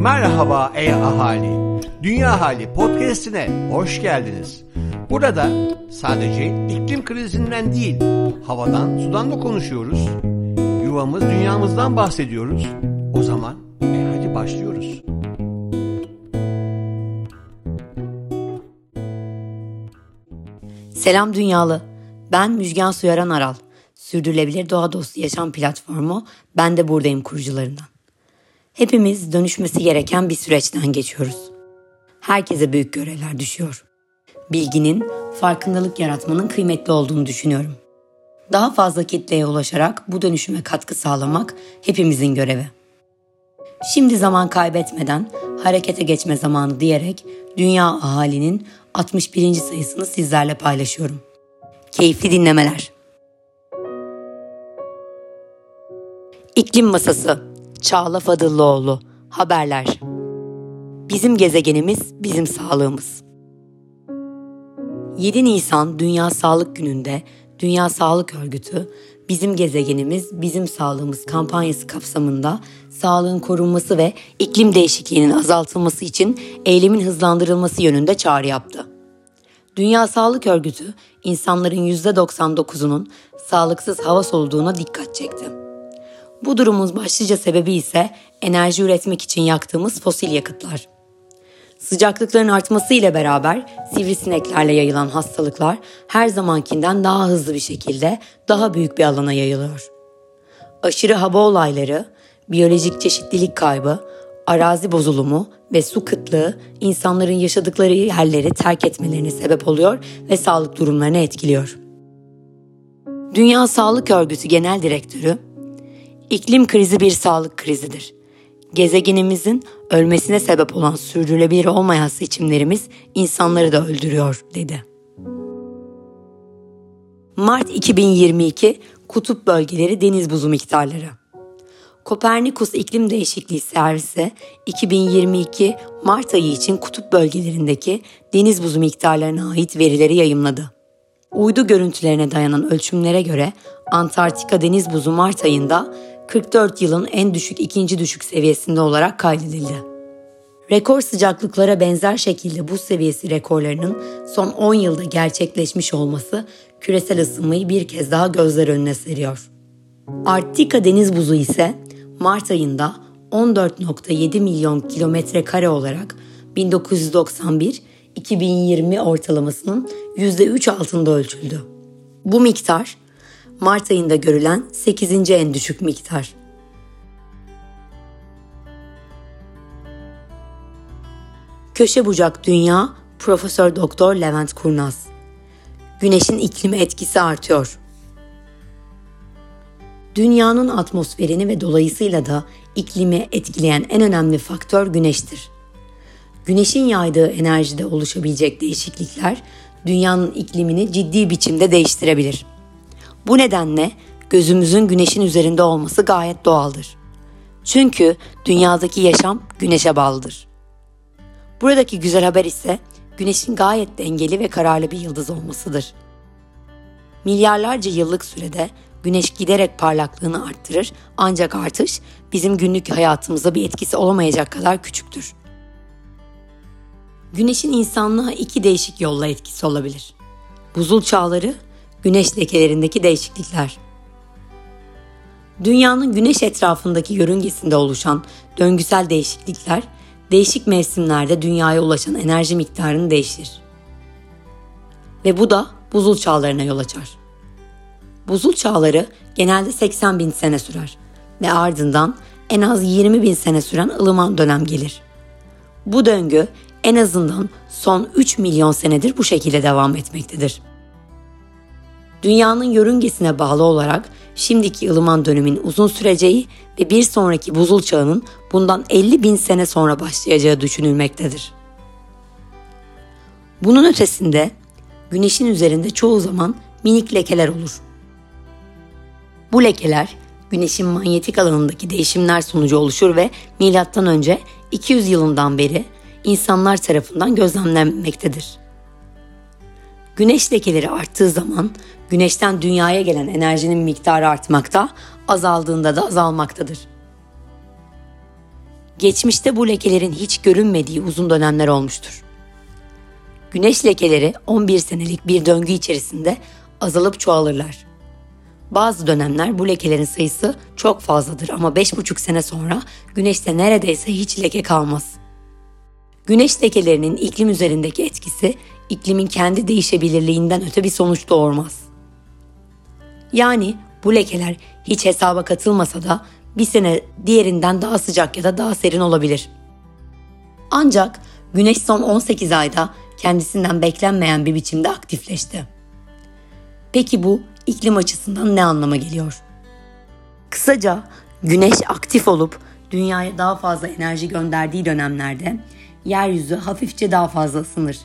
Merhaba ey ahali. Dünya Hali podcast'ine hoş geldiniz. Burada sadece iklim krizinden değil, havadan, sudan da konuşuyoruz. Yuvamız, dünyamızdan bahsediyoruz. O zaman e hadi başlıyoruz. Selam Dünyalı. Ben Müjgan Suyaran Aral. Sürdürülebilir Doğa Dostu Yaşam Platformu Ben de Buradayım kurucularından. Hepimiz dönüşmesi gereken bir süreçten geçiyoruz. Herkese büyük görevler düşüyor. Bilginin, farkındalık yaratmanın kıymetli olduğunu düşünüyorum. Daha fazla kitleye ulaşarak bu dönüşüme katkı sağlamak hepimizin görevi. Şimdi zaman kaybetmeden harekete geçme zamanı diyerek dünya ahalinin 61. sayısını sizlerle paylaşıyorum. Keyifli dinlemeler. İklim Masası Çağla Fadıllıoğlu Haberler Bizim gezegenimiz bizim sağlığımız. 7 Nisan Dünya Sağlık Günü'nde Dünya Sağlık Örgütü Bizim Gezegenimiz Bizim Sağlığımız kampanyası kapsamında sağlığın korunması ve iklim değişikliğinin azaltılması için eylemin hızlandırılması yönünde çağrı yaptı. Dünya Sağlık Örgütü insanların %99'unun sağlıksız hava soluduğuna dikkat çekti. Bu durumun başlıca sebebi ise enerji üretmek için yaktığımız fosil yakıtlar. Sıcaklıkların artması ile beraber sivrisineklerle yayılan hastalıklar her zamankinden daha hızlı bir şekilde daha büyük bir alana yayılıyor. Aşırı hava olayları, biyolojik çeşitlilik kaybı, arazi bozulumu ve su kıtlığı insanların yaşadıkları yerleri terk etmelerine sebep oluyor ve sağlık durumlarını etkiliyor. Dünya Sağlık Örgütü Genel Direktörü, iklim krizi bir sağlık krizidir. Gezegenimizin ölmesine sebep olan sürdürülebilir olmayan seçimlerimiz insanları da öldürüyor, dedi. Mart 2022 Kutup Bölgeleri Deniz Buzu Miktarları Kopernikus İklim Değişikliği Servisi 2022 Mart ayı için kutup bölgelerindeki deniz buzu miktarlarına ait verileri yayımladı. Uydu görüntülerine dayanan ölçümlere göre Antarktika deniz buzu Mart ayında 44 yılın en düşük ikinci düşük seviyesinde olarak kaydedildi. Rekor sıcaklıklara benzer şekilde buz seviyesi rekorlarının son 10 yılda gerçekleşmiş olması küresel ısınmayı bir kez daha gözler önüne seriyor. Arktika deniz buzu ise Mart ayında 14.7 milyon kilometre kare olarak 1991-2020 ortalamasının %3 altında ölçüldü. Bu miktar Mart ayında görülen 8. en düşük miktar. Köşe bucak dünya Profesör Doktor Levent Kurnaz. Güneşin iklimi etkisi artıyor. Dünyanın atmosferini ve dolayısıyla da iklimi etkileyen en önemli faktör güneştir. Güneşin yaydığı enerjide oluşabilecek değişiklikler dünyanın iklimini ciddi biçimde değiştirebilir. Bu nedenle gözümüzün güneşin üzerinde olması gayet doğaldır. Çünkü dünyadaki yaşam güneşe bağlıdır. Buradaki güzel haber ise güneşin gayet dengeli ve kararlı bir yıldız olmasıdır. Milyarlarca yıllık sürede güneş giderek parlaklığını arttırır ancak artış bizim günlük hayatımıza bir etkisi olamayacak kadar küçüktür. Güneşin insanlığa iki değişik yolla etkisi olabilir. Buzul çağları, güneş lekelerindeki değişiklikler. Dünyanın güneş etrafındaki yörüngesinde oluşan döngüsel değişiklikler, değişik mevsimlerde dünyaya ulaşan enerji miktarını değişir. Ve bu da buzul çağlarına yol açar. Buzul çağları genelde 80 bin sene sürer ve ardından en az 20 bin sene süren ılıman dönem gelir. Bu döngü en azından son 3 milyon senedir bu şekilde devam etmektedir. Dünyanın yörüngesine bağlı olarak şimdiki ılıman dönemin uzun süreceği ve bir sonraki buzul çağının bundan 50 bin sene sonra başlayacağı düşünülmektedir. Bunun ötesinde güneşin üzerinde çoğu zaman minik lekeler olur. Bu lekeler güneşin manyetik alanındaki değişimler sonucu oluşur ve M.Ö. 200 yılından beri insanlar tarafından gözlemlenmektedir. Güneş lekeleri arttığı zaman güneşten dünyaya gelen enerjinin miktarı artmakta, azaldığında da azalmaktadır. Geçmişte bu lekelerin hiç görünmediği uzun dönemler olmuştur. Güneş lekeleri 11 senelik bir döngü içerisinde azalıp çoğalırlar. Bazı dönemler bu lekelerin sayısı çok fazladır ama 5,5 sene sonra güneşte neredeyse hiç leke kalmaz. Güneş lekelerinin iklim üzerindeki etkisi iklimin kendi değişebilirliğinden öte bir sonuç doğurmaz. Yani bu lekeler hiç hesaba katılmasa da bir sene diğerinden daha sıcak ya da daha serin olabilir. Ancak güneş son 18 ayda kendisinden beklenmeyen bir biçimde aktifleşti. Peki bu iklim açısından ne anlama geliyor? Kısaca güneş aktif olup dünyaya daha fazla enerji gönderdiği dönemlerde yeryüzü hafifçe daha fazla ısınır.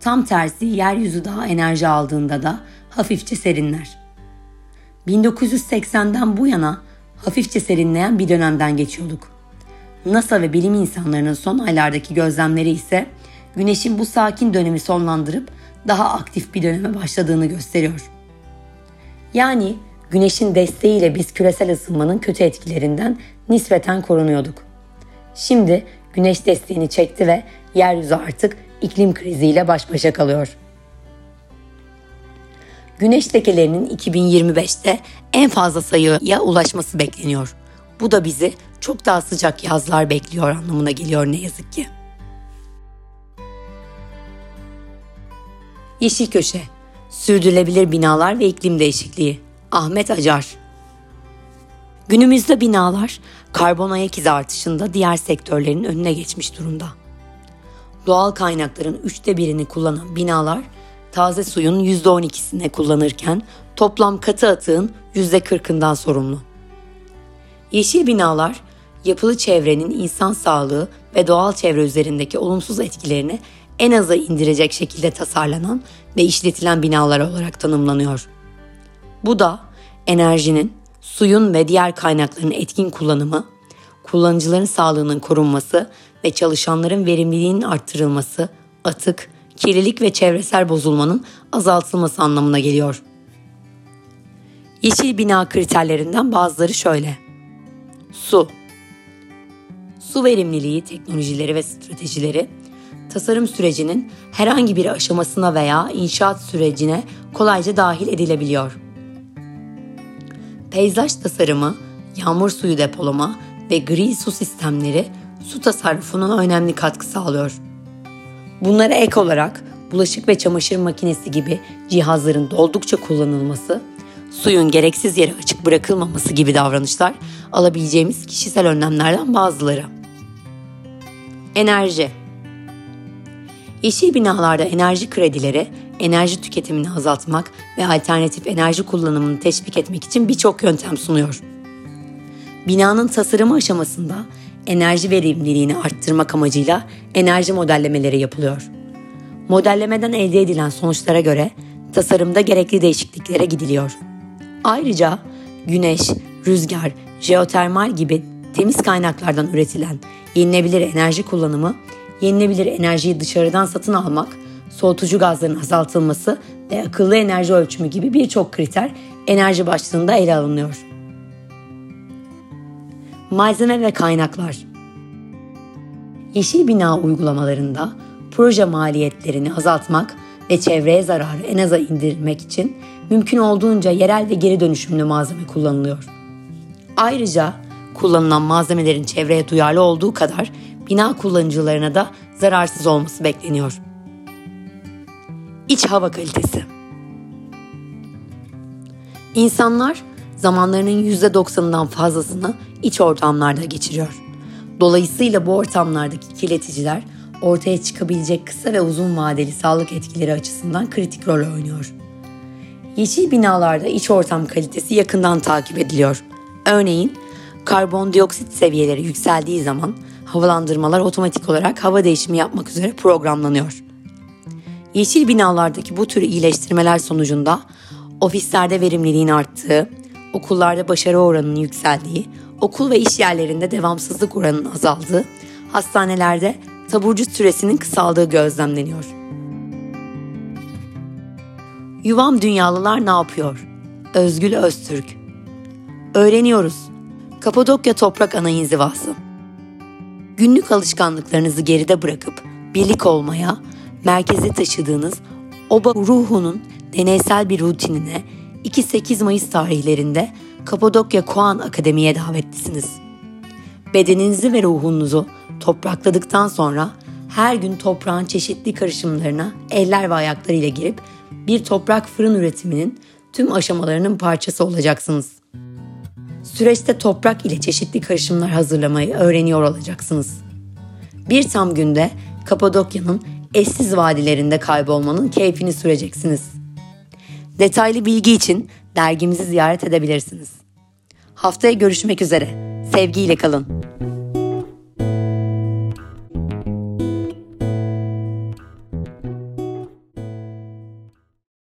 Tam tersi yeryüzü daha enerji aldığında da hafifçe serinler. 1980'den bu yana hafifçe serinleyen bir dönemden geçiyorduk. NASA ve bilim insanlarının son aylardaki gözlemleri ise Güneş'in bu sakin dönemi sonlandırıp daha aktif bir döneme başladığını gösteriyor. Yani Güneş'in desteğiyle biz küresel ısınmanın kötü etkilerinden nispeten korunuyorduk. Şimdi Güneş desteğini çekti ve yeryüzü artık iklim kriziyle baş başa kalıyor. Güneş lekelerinin 2025'te en fazla sayıya ulaşması bekleniyor. Bu da bizi çok daha sıcak yazlar bekliyor anlamına geliyor ne yazık ki. Yeşil Köşe Sürdürülebilir Binalar ve İklim Değişikliği Ahmet Acar Günümüzde binalar karbon ayak izi artışında diğer sektörlerin önüne geçmiş durumda. Doğal kaynakların üçte birini kullanan binalar taze suyun %12'sine kullanırken toplam katı atığın %40'ından sorumlu. Yeşil binalar yapılı çevrenin insan sağlığı ve doğal çevre üzerindeki olumsuz etkilerini en aza indirecek şekilde tasarlanan ve işletilen binalar olarak tanımlanıyor. Bu da enerjinin, suyun ve diğer kaynakların etkin kullanımı, kullanıcıların sağlığının korunması ve çalışanların verimliliğinin arttırılması, atık, kirlilik ve çevresel bozulmanın azaltılması anlamına geliyor. Yeşil bina kriterlerinden bazıları şöyle. Su. Su verimliliği teknolojileri ve stratejileri tasarım sürecinin herhangi bir aşamasına veya inşaat sürecine kolayca dahil edilebiliyor. Peyzaj tasarımı, yağmur suyu depolama ve gri su sistemleri su tasarrufuna önemli katkı sağlıyor. Bunlara ek olarak bulaşık ve çamaşır makinesi gibi cihazların oldukça kullanılması, suyun gereksiz yere açık bırakılmaması gibi davranışlar alabileceğimiz kişisel önlemlerden bazıları. Enerji Yeşil binalarda enerji kredileri, enerji tüketimini azaltmak ve alternatif enerji kullanımını teşvik etmek için birçok yöntem sunuyor. Binanın tasarımı aşamasında enerji verimliliğini arttırmak amacıyla enerji modellemeleri yapılıyor. Modellemeden elde edilen sonuçlara göre tasarımda gerekli değişikliklere gidiliyor. Ayrıca güneş, rüzgar, jeotermal gibi temiz kaynaklardan üretilen yenilebilir enerji kullanımı, yenilebilir enerjiyi dışarıdan satın almak, soğutucu gazların azaltılması ve akıllı enerji ölçümü gibi birçok kriter enerji başlığında ele alınıyor. Malzeme ve kaynaklar Yeşil bina uygulamalarında proje maliyetlerini azaltmak ve çevreye zararı en aza indirmek için mümkün olduğunca yerel ve geri dönüşümlü malzeme kullanılıyor. Ayrıca kullanılan malzemelerin çevreye duyarlı olduğu kadar bina kullanıcılarına da zararsız olması bekleniyor. İç hava kalitesi İnsanlar zamanlarının %90'ından fazlasını iç ortamlarda geçiriyor. Dolayısıyla bu ortamlardaki kirleticiler ortaya çıkabilecek kısa ve uzun vadeli sağlık etkileri açısından kritik rol oynuyor. Yeşil binalarda iç ortam kalitesi yakından takip ediliyor. Örneğin karbondioksit seviyeleri yükseldiği zaman havalandırmalar otomatik olarak hava değişimi yapmak üzere programlanıyor. Yeşil binalardaki bu tür iyileştirmeler sonucunda ofislerde verimliliğin arttığı, okullarda başarı oranının yükseldiği, okul ve iş yerlerinde devamsızlık oranının azaldığı, hastanelerde taburcu süresinin kısaldığı gözlemleniyor. Yuvam dünyalılar ne yapıyor? Özgül Öztürk Öğreniyoruz. Kapadokya Toprak Ana İnzivası Günlük alışkanlıklarınızı geride bırakıp birlik olmaya, merkeze taşıdığınız oba ruhunun deneysel bir rutinine 2-8 Mayıs tarihlerinde Kapadokya Koan Akademi'ye davetlisiniz. Bedeninizi ve ruhunuzu toprakladıktan sonra her gün toprağın çeşitli karışımlarına eller ve ayaklarıyla girip bir toprak fırın üretiminin tüm aşamalarının parçası olacaksınız. Süreçte toprak ile çeşitli karışımlar hazırlamayı öğreniyor olacaksınız. Bir tam günde Kapadokya'nın eşsiz vadilerinde kaybolmanın keyfini süreceksiniz. Detaylı bilgi için dergimizi ziyaret edebilirsiniz. Haftaya görüşmek üzere. Sevgiyle kalın.